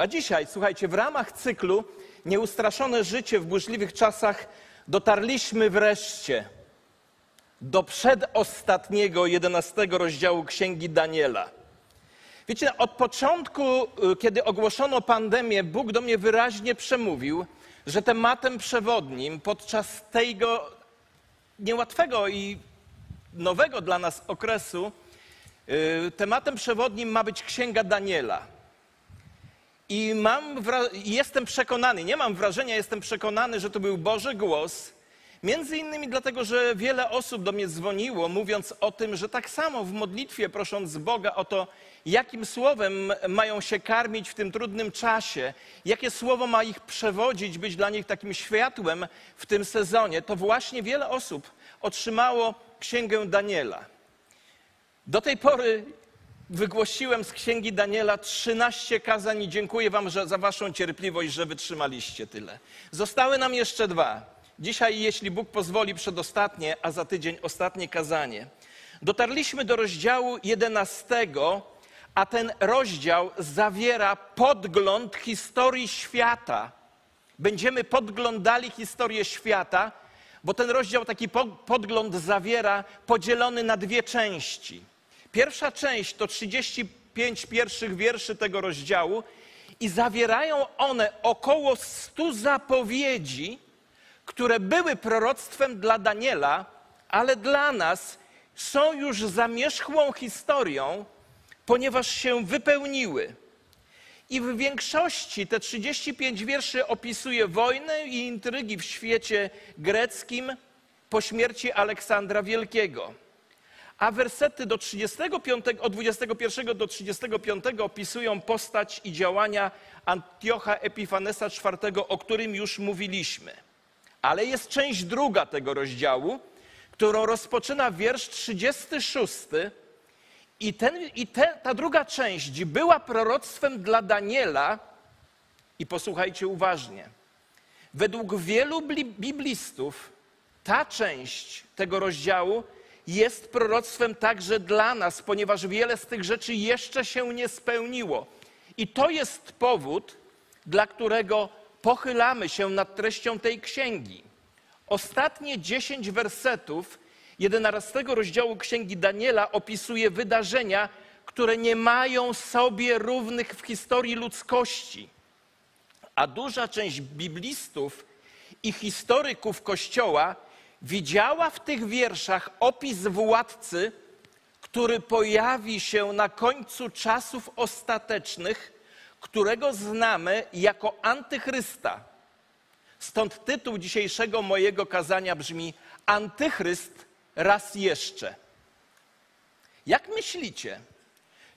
A dzisiaj, słuchajcie, w ramach cyklu Nieustraszone życie w burzliwych czasach dotarliśmy wreszcie do przedostatniego, jedenastego rozdziału Księgi Daniela. Wiecie, od początku, y, kiedy ogłoszono pandemię, Bóg do mnie wyraźnie przemówił, że tematem przewodnim podczas tego niełatwego i nowego dla nas okresu, y, tematem przewodnim ma być Księga Daniela. I mam, jestem przekonany, nie mam wrażenia, jestem przekonany, że to był Boży głos. Między innymi dlatego, że wiele osób do mnie dzwoniło, mówiąc o tym, że tak samo w modlitwie, prosząc Boga o to, jakim słowem mają się karmić w tym trudnym czasie, jakie słowo ma ich przewodzić, być dla nich takim światłem w tym sezonie, to właśnie wiele osób otrzymało Księgę Daniela. Do tej pory wygłosiłem z Księgi Daniela 13 kazań i dziękuję Wam że, za Waszą cierpliwość, że wytrzymaliście tyle. Zostały nam jeszcze dwa. Dzisiaj, jeśli Bóg pozwoli, przedostatnie, a za tydzień ostatnie kazanie. Dotarliśmy do rozdziału 11, a ten rozdział zawiera podgląd historii świata. Będziemy podglądali historię świata, bo ten rozdział taki podgląd zawiera podzielony na dwie części. Pierwsza część to 35 pierwszych wierszy tego rozdziału i zawierają one około 100 zapowiedzi, które były proroctwem dla Daniela, ale dla nas są już zamierzchłą historią, ponieważ się wypełniły. I w większości te 35 wierszy opisuje wojnę i intrygi w świecie greckim po śmierci Aleksandra Wielkiego a wersety do 35, od 21 do 35 opisują postać i działania Antiocha Epifanesa IV, o którym już mówiliśmy. Ale jest część druga tego rozdziału, którą rozpoczyna wiersz 36. I, ten, i te, ta druga część była proroctwem dla Daniela. I posłuchajcie uważnie. Według wielu biblistów ta część tego rozdziału jest proroctwem także dla nas, ponieważ wiele z tych rzeczy jeszcze się nie spełniło. I to jest powód, dla którego pochylamy się nad treścią tej księgi. Ostatnie dziesięć wersetów jedenastego rozdziału księgi Daniela opisuje wydarzenia, które nie mają sobie równych w historii ludzkości. A duża część biblistów i historyków Kościoła widziała w tych wierszach opis władcy, który pojawi się na końcu czasów ostatecznych, którego znamy jako antychrysta. Stąd tytuł dzisiejszego mojego kazania brzmi Antychryst raz jeszcze. Jak myślicie,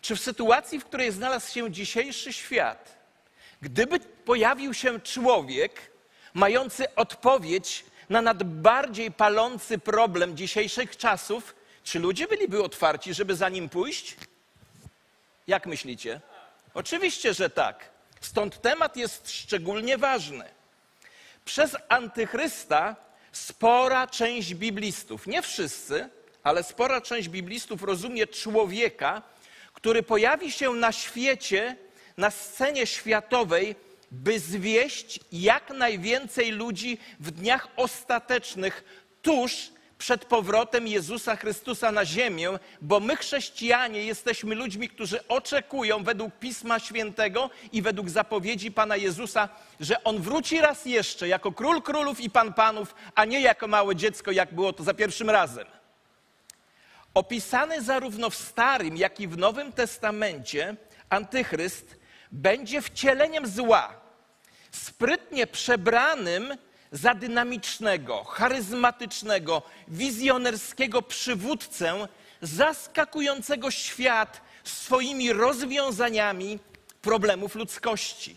czy w sytuacji, w której znalazł się dzisiejszy świat, gdyby pojawił się człowiek mający odpowiedź na nadbardziej palący problem dzisiejszych czasów, czy ludzie byliby otwarci, żeby za nim pójść? Jak myślicie? Oczywiście, że tak. Stąd temat jest szczególnie ważny. Przez antychrysta spora część biblistów, nie wszyscy, ale spora część biblistów rozumie człowieka, który pojawi się na świecie, na scenie światowej by zwieść jak najwięcej ludzi w dniach ostatecznych, tuż przed powrotem Jezusa Chrystusa na ziemię, bo my, chrześcijanie, jesteśmy ludźmi, którzy oczekują według Pisma Świętego i według zapowiedzi Pana Jezusa, że On wróci raz jeszcze jako król królów i pan panów, a nie jako małe dziecko, jak było to za pierwszym razem. Opisany zarówno w Starym, jak i w Nowym Testamencie, Antychryst będzie wcieleniem zła, sprytnie przebranym za dynamicznego, charyzmatycznego, wizjonerskiego przywódcę, zaskakującego świat swoimi rozwiązaniami problemów ludzkości.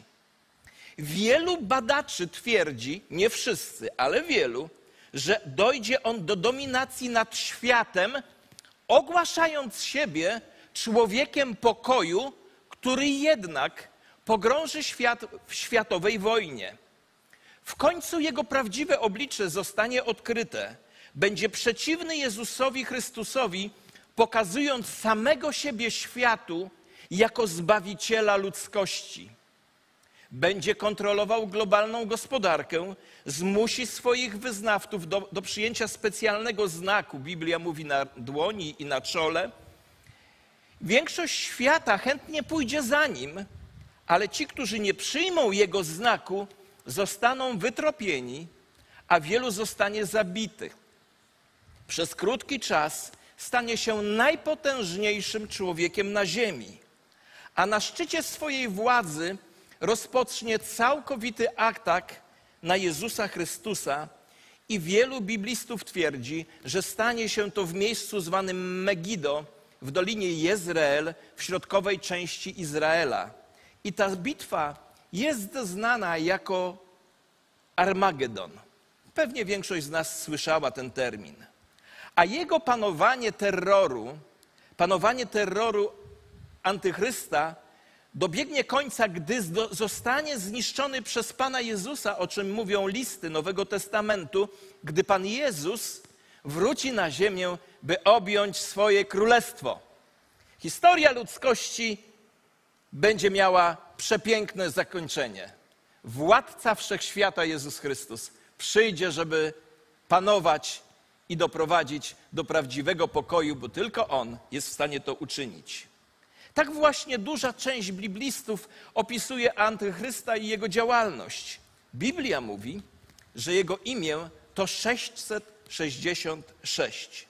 Wielu badaczy twierdzi, nie wszyscy, ale wielu, że dojdzie on do dominacji nad światem, ogłaszając siebie człowiekiem pokoju, który jednak pogrąży świat w światowej wojnie. W końcu jego prawdziwe oblicze zostanie odkryte. Będzie przeciwny Jezusowi Chrystusowi, pokazując samego siebie światu jako zbawiciela ludzkości. będzie kontrolował globalną gospodarkę, zmusi swoich wyznawców do, do przyjęcia specjalnego znaku, Biblia mówi na dłoni i na czole. Większość świata chętnie pójdzie za nim, ale ci, którzy nie przyjmą jego znaku, zostaną wytropieni, a wielu zostanie zabitych. Przez krótki czas stanie się najpotężniejszym człowiekiem na ziemi, a na szczycie swojej władzy rozpocznie całkowity atak na Jezusa Chrystusa i wielu biblistów twierdzi, że stanie się to w miejscu zwanym Megido w dolinie Jezreel w środkowej części Izraela. I ta bitwa jest znana jako Armagedon. Pewnie większość z nas słyszała ten termin. A jego panowanie terroru, panowanie terroru antychrysta dobiegnie końca, gdy zostanie zniszczony przez Pana Jezusa, o czym mówią listy Nowego Testamentu, gdy Pan Jezus wróci na ziemię, by objąć swoje królestwo. Historia ludzkości będzie miała przepiękne zakończenie. Władca wszechświata Jezus Chrystus przyjdzie, żeby panować i doprowadzić do prawdziwego pokoju, bo tylko On jest w stanie to uczynić. Tak właśnie duża część biblistów opisuje antychrysta i jego działalność. Biblia mówi, że jego imię to 666.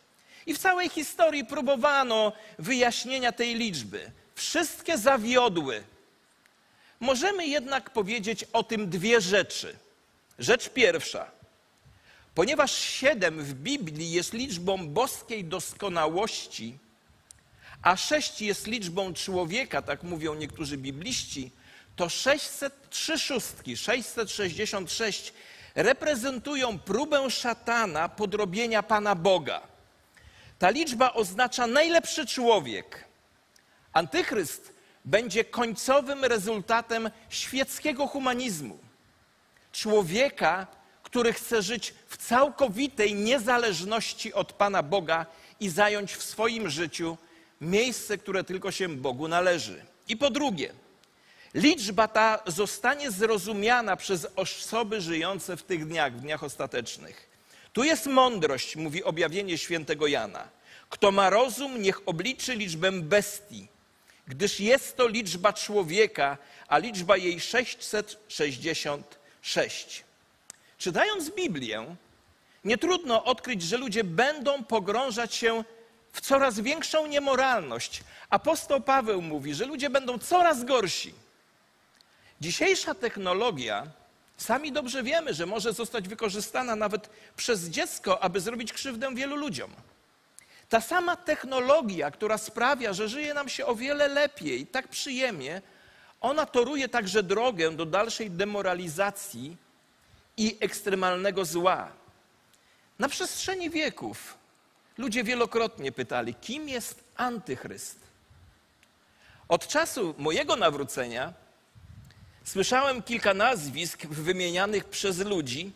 I w całej historii próbowano wyjaśnienia tej liczby. Wszystkie zawiodły. Możemy jednak powiedzieć o tym dwie rzeczy. Rzecz pierwsza. Ponieważ siedem w Biblii jest liczbą boskiej doskonałości, a sześć jest liczbą człowieka, tak mówią niektórzy bibliści, to 603 szóstki, 666 reprezentują próbę szatana podrobienia Pana Boga. Ta liczba oznacza najlepszy człowiek. Antychryst będzie końcowym rezultatem świeckiego humanizmu. Człowieka, który chce żyć w całkowitej niezależności od Pana Boga i zająć w swoim życiu miejsce, które tylko się Bogu należy. I po drugie, liczba ta zostanie zrozumiana przez osoby żyjące w tych dniach, w dniach ostatecznych. Tu jest mądrość, mówi objawienie świętego Jana. Kto ma rozum, niech obliczy liczbę bestii, gdyż jest to liczba człowieka, a liczba jej 666. Czytając Biblię, nie trudno odkryć, że ludzie będą pogrążać się w coraz większą niemoralność. Apostoł Paweł mówi, że ludzie będą coraz gorsi. Dzisiejsza technologia, sami dobrze wiemy, że może zostać wykorzystana nawet przez dziecko, aby zrobić krzywdę wielu ludziom. Ta sama technologia, która sprawia, że żyje nam się o wiele lepiej, tak przyjemnie, ona toruje także drogę do dalszej demoralizacji i ekstremalnego zła. Na przestrzeni wieków ludzie wielokrotnie pytali, kim jest antychryst. Od czasu mojego nawrócenia słyszałem kilka nazwisk wymienianych przez ludzi,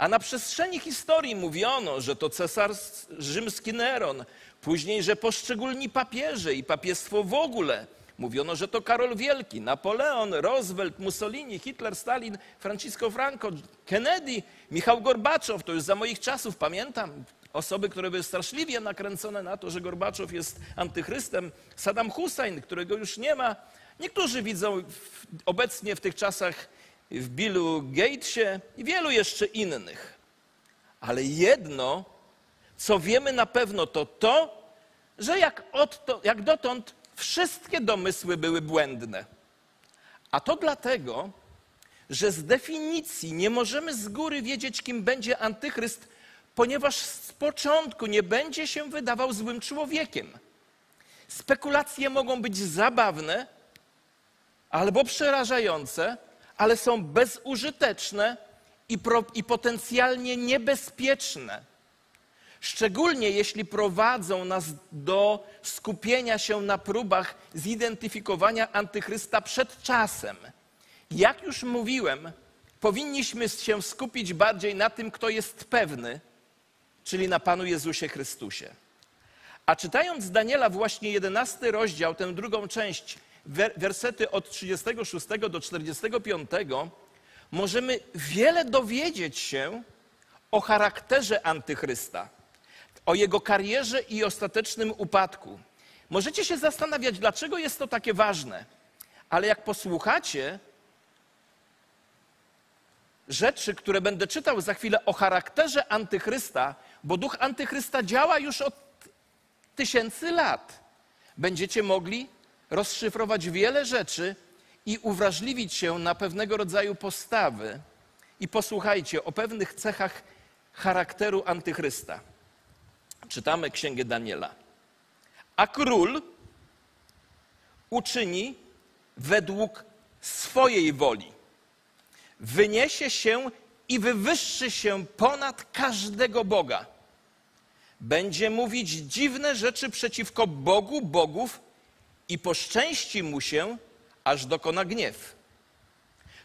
a na przestrzeni historii mówiono, że to cesarz rzymski Neron, później, że poszczególni papieże i papiestwo w ogóle. Mówiono, że to Karol Wielki, Napoleon, Roosevelt, Mussolini, Hitler, Stalin, Francisco Franco, Kennedy, Michał Gorbaczow. To już za moich czasów, pamiętam. Osoby, które były straszliwie nakręcone na to, że Gorbaczow jest antychrystem. Saddam Hussein, którego już nie ma. Niektórzy widzą obecnie w tych czasach w Billu Gatesie i wielu jeszcze innych. Ale jedno, co wiemy na pewno, to to, że jak, jak dotąd wszystkie domysły były błędne. A to dlatego, że z definicji nie możemy z góry wiedzieć, kim będzie antychryst, ponieważ z początku nie będzie się wydawał złym człowiekiem. Spekulacje mogą być zabawne albo przerażające, ale są bezużyteczne i, pro, i potencjalnie niebezpieczne. Szczególnie jeśli prowadzą nas do skupienia się na próbach zidentyfikowania antychrysta przed czasem. Jak już mówiłem, powinniśmy się skupić bardziej na tym, kto jest pewny, czyli na Panu Jezusie Chrystusie. A czytając Daniela właśnie jedenasty rozdział, tę drugą część, wersety od 36 do 45, możemy wiele dowiedzieć się o charakterze antychrysta, o jego karierze i ostatecznym upadku. Możecie się zastanawiać, dlaczego jest to takie ważne, ale jak posłuchacie rzeczy, które będę czytał za chwilę o charakterze antychrysta, bo duch antychrysta działa już od tysięcy lat, będziecie mogli rozszyfrować wiele rzeczy i uwrażliwić się na pewnego rodzaju postawy. I posłuchajcie o pewnych cechach charakteru antychrysta. Czytamy Księgę Daniela. A król uczyni według swojej woli. Wyniesie się i wywyższy się ponad każdego Boga. Będzie mówić dziwne rzeczy przeciwko Bogu bogów i poszczęści mu się, aż dokona gniew.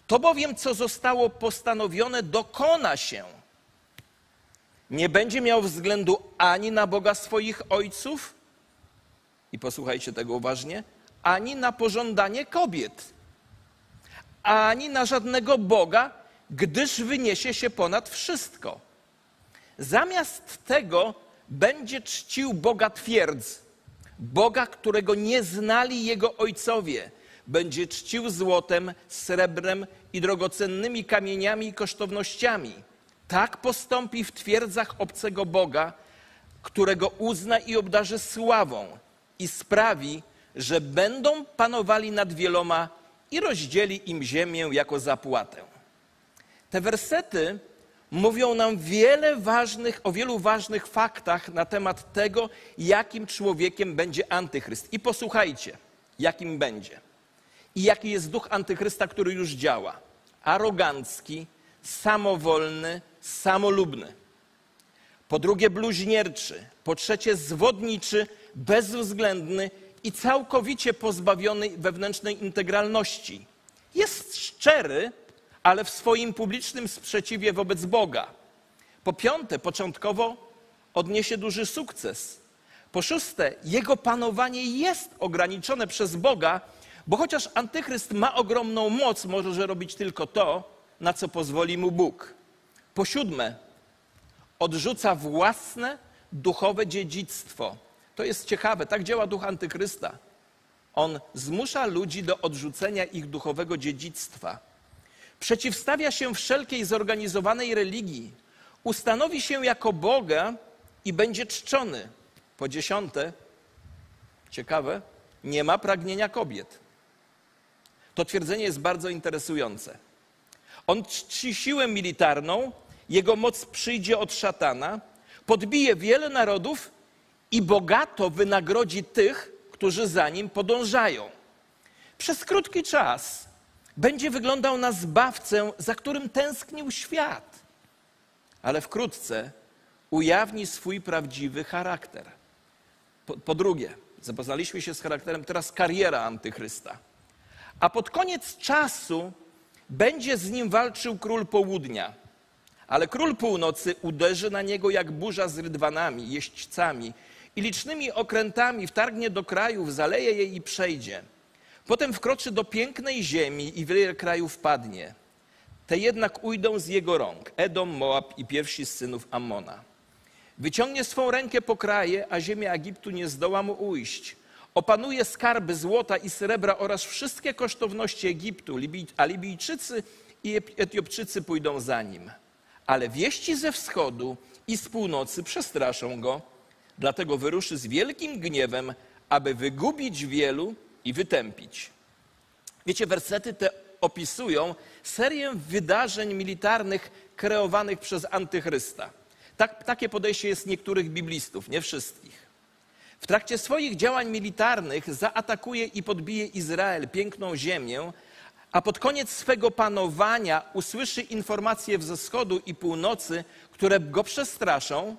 To bowiem, co zostało postanowione, dokona się. Nie będzie miał względu ani na Boga swoich ojców, i posłuchajcie tego uważnie, ani na pożądanie kobiet, ani na żadnego Boga, gdyż wyniesie się ponad wszystko. Zamiast tego będzie czcił Boga twierdz, Boga, którego nie znali jego ojcowie. Będzie czcił złotem, srebrem i drogocennymi kamieniami i kosztownościami. Tak postąpi w twierdzach obcego Boga, którego uzna i obdarzy sławą i sprawi, że będą panowali nad wieloma i rozdzieli im ziemię jako zapłatę. Te wersety mówią nam wiele ważnych, o wielu ważnych faktach na temat tego, jakim człowiekiem będzie antychryst. I posłuchajcie, jakim będzie. I jaki jest duch antychrysta, który już działa. Arogancki, samowolny, samolubny. Po drugie, bluźnierczy. Po trzecie, zwodniczy, bezwzględny i całkowicie pozbawiony wewnętrznej integralności. Jest szczery, ale w swoim publicznym sprzeciwie wobec Boga. Po piąte, początkowo odniesie duży sukces. Po szóste, jego panowanie jest ograniczone przez Boga, bo chociaż antychryst ma ogromną moc, może robić tylko to, na co pozwoli mu Bóg. Po siódme, odrzuca własne duchowe dziedzictwo. To jest ciekawe, tak działa duch antychrysta. On zmusza ludzi do odrzucenia ich duchowego dziedzictwa. Przeciwstawia się wszelkiej zorganizowanej religii. Ustanowi się jako Boga i będzie czczony. Po dziesiąte, ciekawe, nie ma pragnienia kobiet. To twierdzenie jest bardzo interesujące. On czci siłę militarną, jego moc przyjdzie od szatana, podbije wiele narodów i bogato wynagrodzi tych, którzy za nim podążają. Przez krótki czas będzie wyglądał na zbawcę, za którym tęsknił świat, ale wkrótce ujawni swój prawdziwy charakter. Po, po drugie, zapoznaliśmy się z charakterem teraz kariera antychrysta. A pod koniec czasu będzie z nim walczył król południa. Ale król północy uderzy na niego jak burza z rydwanami, jeźdźcami i licznymi okrętami, wtargnie do krajów, zaleje je i przejdzie. Potem wkroczy do pięknej ziemi i wiele krajów padnie. Te jednak ujdą z jego rąk, Edom, Moab i pierwsi z synów Ammona. Wyciągnie swą rękę po kraje, a ziemia Egiptu nie zdoła mu ujść. Opanuje skarby złota i srebra oraz wszystkie kosztowności Egiptu, a Libijczycy i Etiopczycy pójdą za nim. Ale wieści ze wschodu i z północy przestraszą go, dlatego wyruszy z wielkim gniewem, aby wygubić wielu i wytępić. Wiecie, wersety te opisują serię wydarzeń militarnych kreowanych przez antychrysta. Tak, takie podejście jest niektórych biblistów, nie wszystkich. W trakcie swoich działań militarnych zaatakuje i podbije Izrael, piękną ziemię, a pod koniec swego panowania usłyszy informacje ze wschodu i północy, które go przestraszą,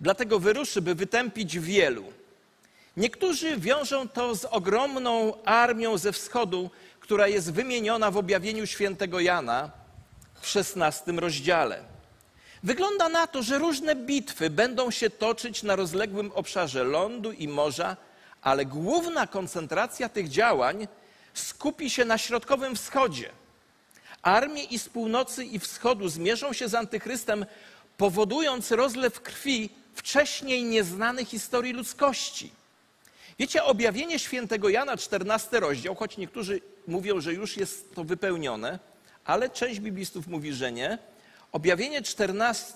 dlatego wyruszy, by wytępić wielu. Niektórzy wiążą to z ogromną armią ze wschodu, która jest wymieniona w objawieniu świętego Jana w XVI rozdziale. Wygląda na to, że różne bitwy będą się toczyć na rozległym obszarze lądu i morza, ale główna koncentracja tych działań skupi się na środkowym wschodzie. Armie i z północy i wschodu zmierzą się z antychrystem, powodując rozlew krwi wcześniej nieznanej historii ludzkości. Wiecie, objawienie świętego Jana, 14 rozdział, choć niektórzy mówią, że już jest to wypełnione, ale część biblistów mówi, że nie. Objawienie 14,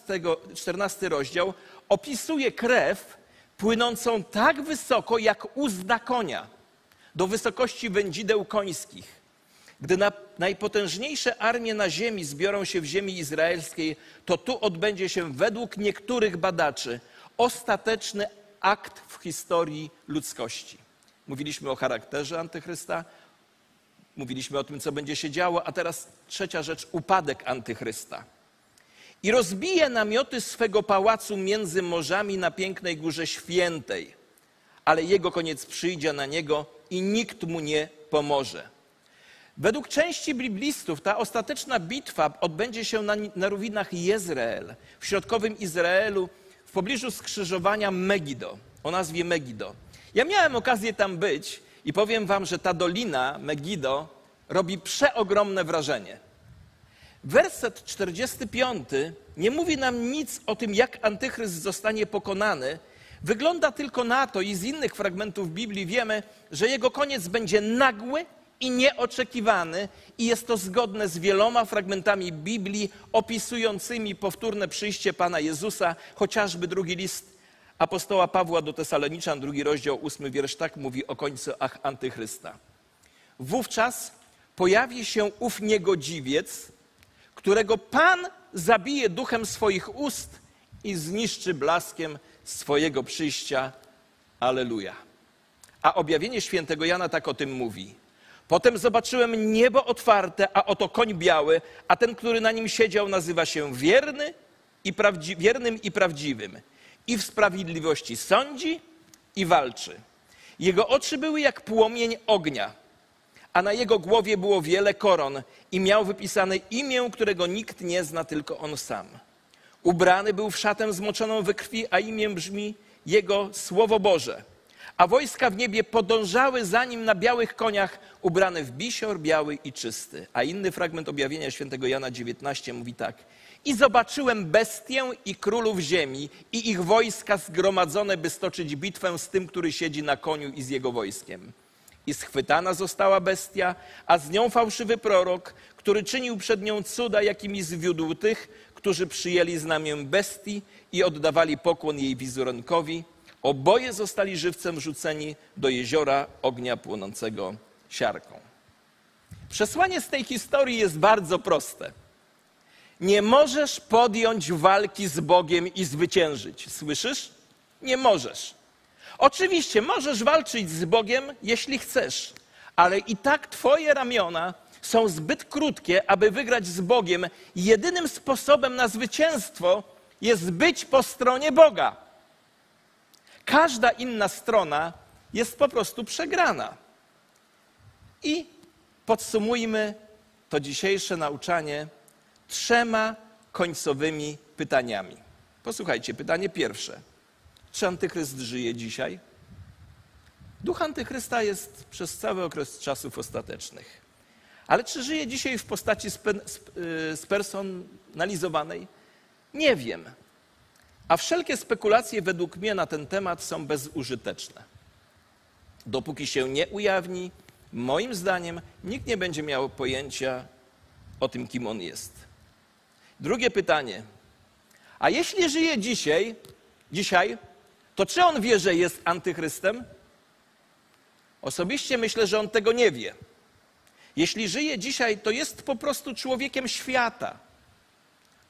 14 rozdział opisuje krew płynącą tak wysoko jak uzda konia, do wysokości wędzideł końskich. Gdy na, najpotężniejsze armie na ziemi zbiorą się w ziemi izraelskiej, to tu odbędzie się według niektórych badaczy ostateczny akt w historii ludzkości. Mówiliśmy o charakterze antychrysta, mówiliśmy o tym, co będzie się działo, a teraz trzecia rzecz upadek antychrysta. I rozbije namioty swego pałacu między morzami na pięknej górze świętej, ale jego koniec przyjdzie na niego i nikt mu nie pomoże. Według części biblistów ta ostateczna bitwa odbędzie się na, na równinach Jezreel, w środkowym Izraelu, w pobliżu skrzyżowania Megido, o nazwie Megido. Ja miałem okazję tam być i powiem wam, że ta dolina Megido robi przeogromne wrażenie. Werset 45 nie mówi nam nic o tym, jak antychryst zostanie pokonany. Wygląda tylko na to, i z innych fragmentów Biblii wiemy, że jego koniec będzie nagły i nieoczekiwany, i jest to zgodne z wieloma fragmentami Biblii opisującymi powtórne przyjście Pana Jezusa, chociażby drugi list apostoła Pawła do Tesaloniczan, drugi rozdział, ósmy wiersz, tak mówi o końcu ach, antychrysta. Wówczas pojawi się ów niegodziwiec, którego Pan zabije duchem swoich ust i zniszczy blaskiem swojego przyjścia. Aleluja. A objawienie świętego Jana tak o tym mówi. Potem zobaczyłem niebo otwarte, a oto koń biały, a ten, który na nim siedział, nazywa się wierny i prawdzi- wiernym i prawdziwym. I w sprawiedliwości sądzi i walczy. Jego oczy były jak płomień ognia, a na jego głowie było wiele koron i miał wypisane imię, którego nikt nie zna, tylko on sam. Ubrany był w szatę zmoczoną we krwi, a imię brzmi jego Słowo Boże. A wojska w niebie podążały za nim na białych koniach, ubrane w bisior biały i czysty. A inny fragment objawienia świętego Jana 19 mówi tak. I zobaczyłem bestię i królów ziemi i ich wojska zgromadzone, by stoczyć bitwę z tym, który siedzi na koniu i z jego wojskiem. I schwytana została bestia, a z nią fałszywy prorok, który czynił przed nią cuda, jakimi zwiódł tych, którzy przyjęli znamię bestii i oddawali pokłon jej wizerunkowi. Oboje zostali żywcem rzuceni do jeziora ognia płonącego siarką. Przesłanie z tej historii jest bardzo proste. Nie możesz podjąć walki z Bogiem i zwyciężyć. Słyszysz? Nie możesz. Oczywiście możesz walczyć z Bogiem, jeśli chcesz, ale i tak twoje ramiona są zbyt krótkie, aby wygrać z Bogiem. Jedynym sposobem na zwycięstwo jest być po stronie Boga. Każda inna strona jest po prostu przegrana. I podsumujmy to dzisiejsze nauczanie trzema końcowymi pytaniami. Posłuchajcie, pytanie pierwsze. Czy antychryst żyje dzisiaj? Duch antychrysta jest przez cały okres czasów ostatecznych. Ale czy żyje dzisiaj w postaci spe- sp- y, spersonalizowanej? Nie wiem. A wszelkie spekulacje według mnie na ten temat są bezużyteczne. Dopóki się nie ujawni, moim zdaniem nikt nie będzie miał pojęcia o tym, kim on jest. Drugie pytanie. A jeśli żyje dzisiaj, dzisiaj, to czy on wie, że jest antychrystem? Osobiście myślę, że on tego nie wie. Jeśli żyje dzisiaj, to jest po prostu człowiekiem świata.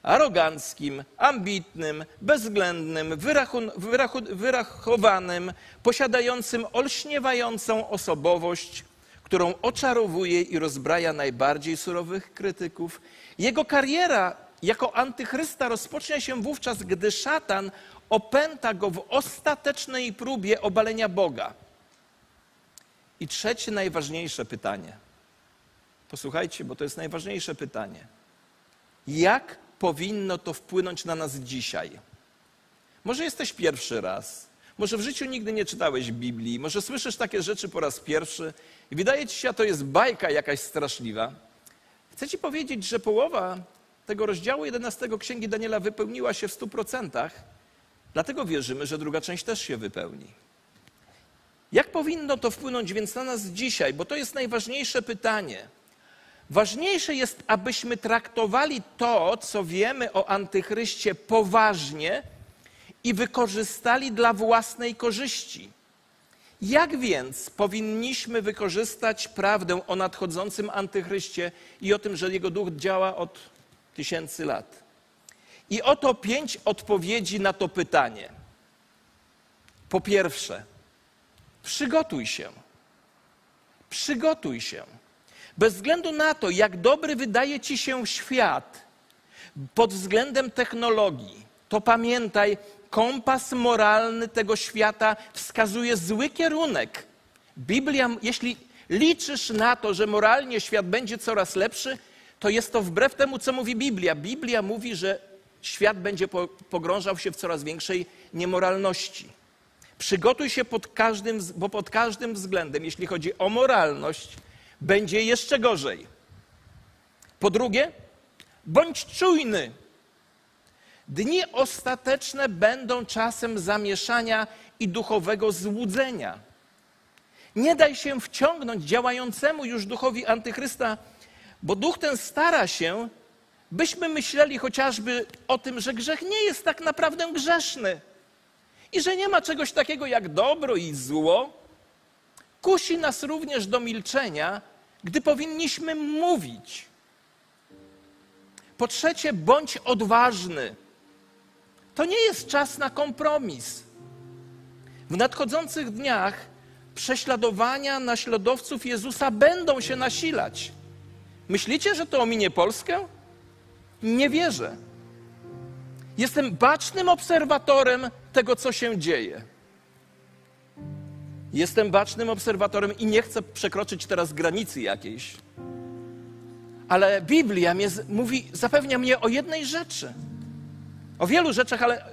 Aroganckim, ambitnym, bezwzględnym, wyrachu- wyrachu- wyrachowanym, posiadającym olśniewającą osobowość, którą oczarowuje i rozbraja najbardziej surowych krytyków. Jego kariera jako antychrysta rozpocznie się wówczas, gdy szatan opęta go w ostatecznej próbie obalenia Boga. I trzecie, najważniejsze pytanie. Posłuchajcie, bo to jest najważniejsze pytanie. Jak powinno to wpłynąć na nas dzisiaj? Może jesteś pierwszy raz, Może w życiu nigdy nie czytałeś Biblii, może słyszysz takie rzeczy po raz pierwszy i wydaje ci się, że to jest bajka jakaś straszliwa. Chcę ci powiedzieć, że połowa tego rozdziału 11 Księgi Daniela wypełniła się w stu procentach, dlatego wierzymy, że druga część też się wypełni. Jak powinno to wpłynąć więc na nas dzisiaj? Bo to jest najważniejsze pytanie. Ważniejsze jest, abyśmy traktowali to, co wiemy o antychryście, poważnie i wykorzystali dla własnej korzyści. Jak więc powinniśmy wykorzystać prawdę o nadchodzącym antychryście i o tym, że jego duch działa od tysięcy lat? I oto pięć odpowiedzi na to pytanie. Po pierwsze, przygotuj się. Przygotuj się. Bez względu na to, jak dobry wydaje ci się świat pod względem technologii, to pamiętaj, kompas moralny tego świata wskazuje zły kierunek. Biblia, jeśli liczysz na to, że moralnie świat będzie coraz lepszy, to jest to wbrew temu, co mówi Biblia. Biblia mówi, że świat będzie pogrążał się w coraz większej niemoralności. Przygotuj się pod każdym, bo pod każdym względem, jeśli chodzi o moralność, będzie jeszcze gorzej. Po drugie, bądź czujny. Dni ostateczne będą czasem zamieszania i duchowego złudzenia. Nie daj się wciągnąć działającemu już duchowi antychrysta, bo duch ten stara się, byśmy myśleli chociażby o tym, że grzech nie jest tak naprawdę grzeszny i że nie ma czegoś takiego jak dobro i zło. Kusi nas również do milczenia, gdy powinniśmy mówić. Po trzecie, bądź odważny. To nie jest czas na kompromis. W nadchodzących dniach prześladowania naśladowców Jezusa będą się nasilać. Myślicie, że to ominie Polskę? Nie wierzę. Jestem bacznym obserwatorem tego, co się dzieje. Jestem bacznym obserwatorem i nie chcę przekroczyć teraz granicy jakiejś. Ale Biblia mnie, mówi, zapewnia mnie o jednej rzeczy. O wielu rzeczach, ale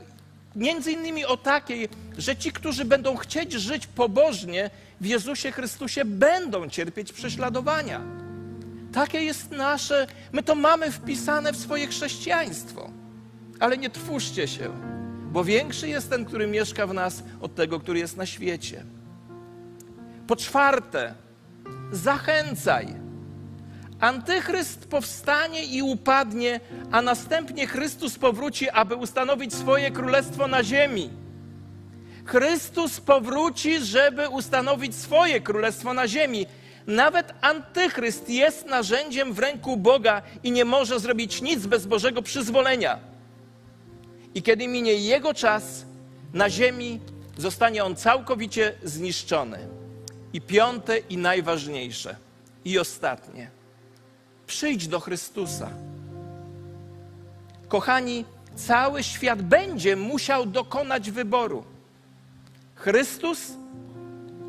między innymi o takiej, że ci, którzy będą chcieć żyć pobożnie w Jezusie Chrystusie, będą cierpieć prześladowania. Takie jest nasze, my to mamy wpisane w swoje chrześcijaństwo. Ale nie trwóżcie się, bo większy jest ten, który mieszka w nas, od tego, który jest na świecie. Po czwarte, zachęcaj. Antychryst powstanie i upadnie, a następnie Chrystus powróci, aby ustanowić swoje królestwo na ziemi. Chrystus powróci, żeby ustanowić swoje królestwo na ziemi. Nawet antychryst jest narzędziem w ręku Boga i nie może zrobić nic bez Bożego przyzwolenia. I kiedy minie jego czas, na ziemi zostanie on całkowicie zniszczony. I piąte i najważniejsze, i ostatnie. Przyjdź do Chrystusa. Kochani, cały świat będzie musiał dokonać wyboru. Chrystus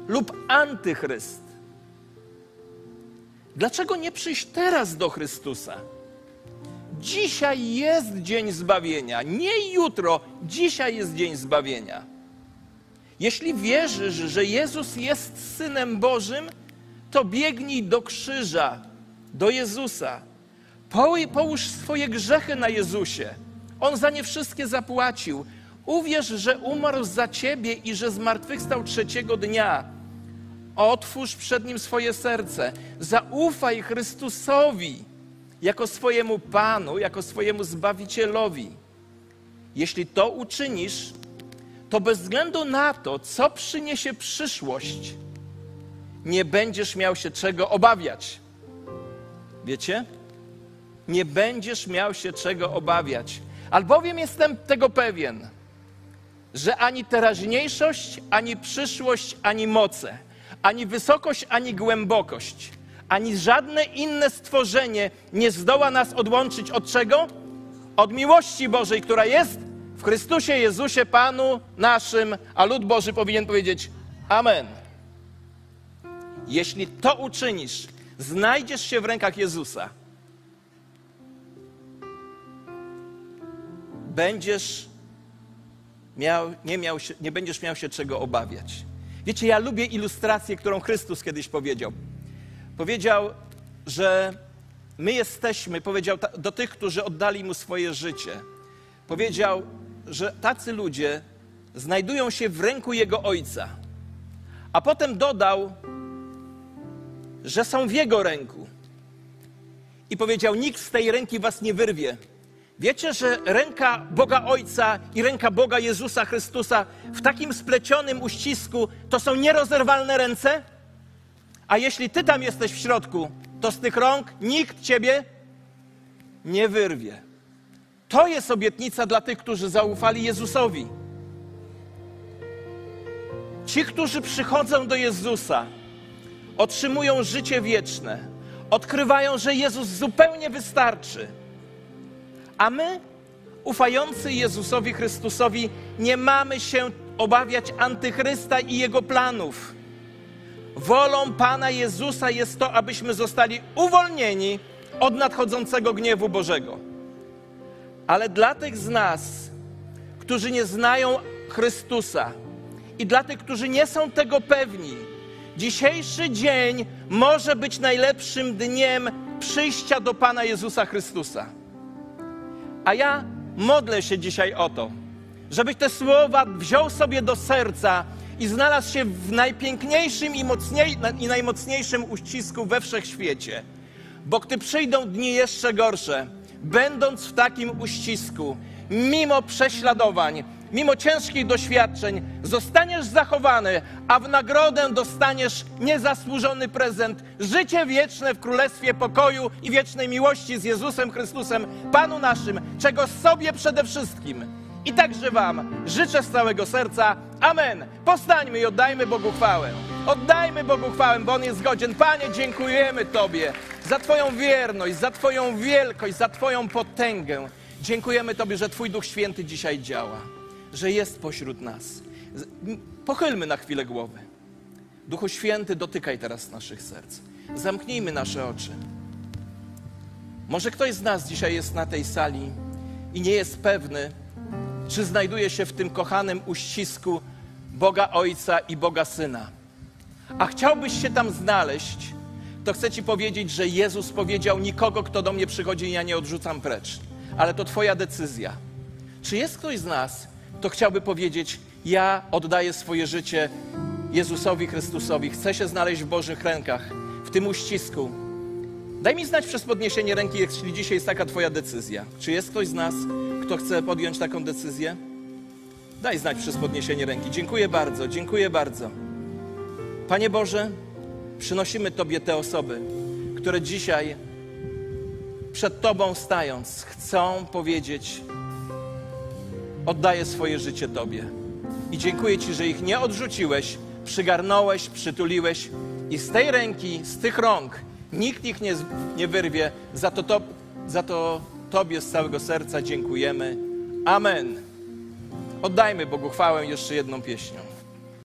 lub antychryst. Dlaczego nie przyjść teraz do Chrystusa? Dzisiaj jest dzień zbawienia, nie jutro, dzisiaj jest dzień zbawienia. Jeśli wierzysz, że Jezus jest synem Bożym, to biegnij do krzyża, do Jezusa. Połóż swoje grzechy na Jezusie. On za nie wszystkie zapłacił. Uwierz, że umarł za ciebie i że zmartwychwstał trzeciego dnia. Otwórz przed nim swoje serce. Zaufaj Chrystusowi jako swojemu Panu, jako swojemu Zbawicielowi. Jeśli to uczynisz, to bez względu na to, co przyniesie przyszłość, nie będziesz miał się czego obawiać. Wiecie? Nie będziesz miał się czego obawiać. Albowiem jestem tego pewien, że ani teraźniejszość, ani przyszłość, ani moce, ani wysokość, ani głębokość, ani żadne inne stworzenie nie zdoła nas odłączyć od czego? Od miłości Bożej, która jest w Chrystusie Jezusie Panu naszym, a lud Boży powinien powiedzieć Amen. Jeśli to uczynisz, znajdziesz się w rękach Jezusa. Będziesz miał, nie, miał się, nie będziesz miał się czego obawiać. Wiecie, ja lubię ilustrację, którą Chrystus kiedyś powiedział. Powiedział, że my jesteśmy, powiedział do tych, którzy oddali mu swoje życie. Powiedział, że tacy ludzie znajdują się w ręku jego ojca. A potem dodał, że są w jego ręku. I powiedział: Nikt z tej ręki was nie wyrwie. Wiecie, że ręka Boga Ojca i ręka Boga Jezusa Chrystusa w takim splecionym uścisku to są nierozerwalne ręce? A jeśli ty tam jesteś w środku, to z tych rąk nikt ciebie nie wyrwie. To jest obietnica dla tych, którzy zaufali Jezusowi. Ci, którzy przychodzą do Jezusa, otrzymują życie wieczne, odkrywają, że Jezus zupełnie wystarczy. A my, ufający Jezusowi Chrystusowi, nie mamy się obawiać antychrysta i jego planów. Wolą Pana Jezusa jest to, abyśmy zostali uwolnieni od nadchodzącego gniewu Bożego. Ale dla tych z nas, którzy nie znają Chrystusa i dla tych, którzy nie są tego pewni, dzisiejszy dzień może być najlepszym dniem przyjścia do Pana Jezusa Chrystusa. A ja modlę się dzisiaj o to, żebyś te słowa wziął sobie do serca i znalazł się w najpiękniejszym i, mocniej, i najmocniejszym uścisku we wszechświecie. Bo gdy przyjdą dni jeszcze gorsze, będąc w takim uścisku, mimo prześladowań, mimo ciężkich doświadczeń, zostaniesz zachowany, a w nagrodę dostaniesz niezasłużony prezent życie wieczne w Królestwie Pokoju i wiecznej miłości z Jezusem Chrystusem, Panu naszym, czego sobie przede wszystkim i także Wam życzę z całego serca. Amen. Powstańmy i oddajmy Bogu chwałę. Oddajmy Bogu chwałę, bo On jest godzien. Panie, dziękujemy Tobie za Twoją wierność, za Twoją wielkość, za Twoją potęgę. Dziękujemy Tobie, że Twój Duch Święty dzisiaj działa, że jest pośród nas. Pochylmy na chwilę głowy. Duchu Święty, dotykaj teraz naszych serc. Zamknijmy nasze oczy. Może ktoś z nas dzisiaj jest na tej sali i nie jest pewny, czy znajduje się w tym kochanym uścisku Boga Ojca i Boga Syna. A chciałbyś się tam znaleźć, to chcę Ci powiedzieć, że Jezus powiedział: Nikogo, kto do mnie przychodzi, ja nie odrzucam precz. Ale to Twoja decyzja. Czy jest ktoś z nas, kto chciałby powiedzieć: Ja oddaję swoje życie Jezusowi Chrystusowi, chcę się znaleźć w Bożych rękach, w tym uścisku? Daj mi znać przez podniesienie ręki, jeśli dzisiaj jest taka Twoja decyzja. Czy jest ktoś z nas, kto chce podjąć taką decyzję? Daj znać przez podniesienie ręki. Dziękuję bardzo, dziękuję bardzo. Panie Boże, przynosimy Tobie te osoby, które dzisiaj przed Tobą stając chcą powiedzieć: Oddaję swoje życie Tobie. I dziękuję Ci, że ich nie odrzuciłeś, przygarnąłeś, przytuliłeś i z tej ręki, z tych rąk nikt ich nie, nie wyrwie. Za to, to, za to Tobie z całego serca dziękujemy. Amen. Oddajmy Bogu chwałę jeszcze jedną pieśnią.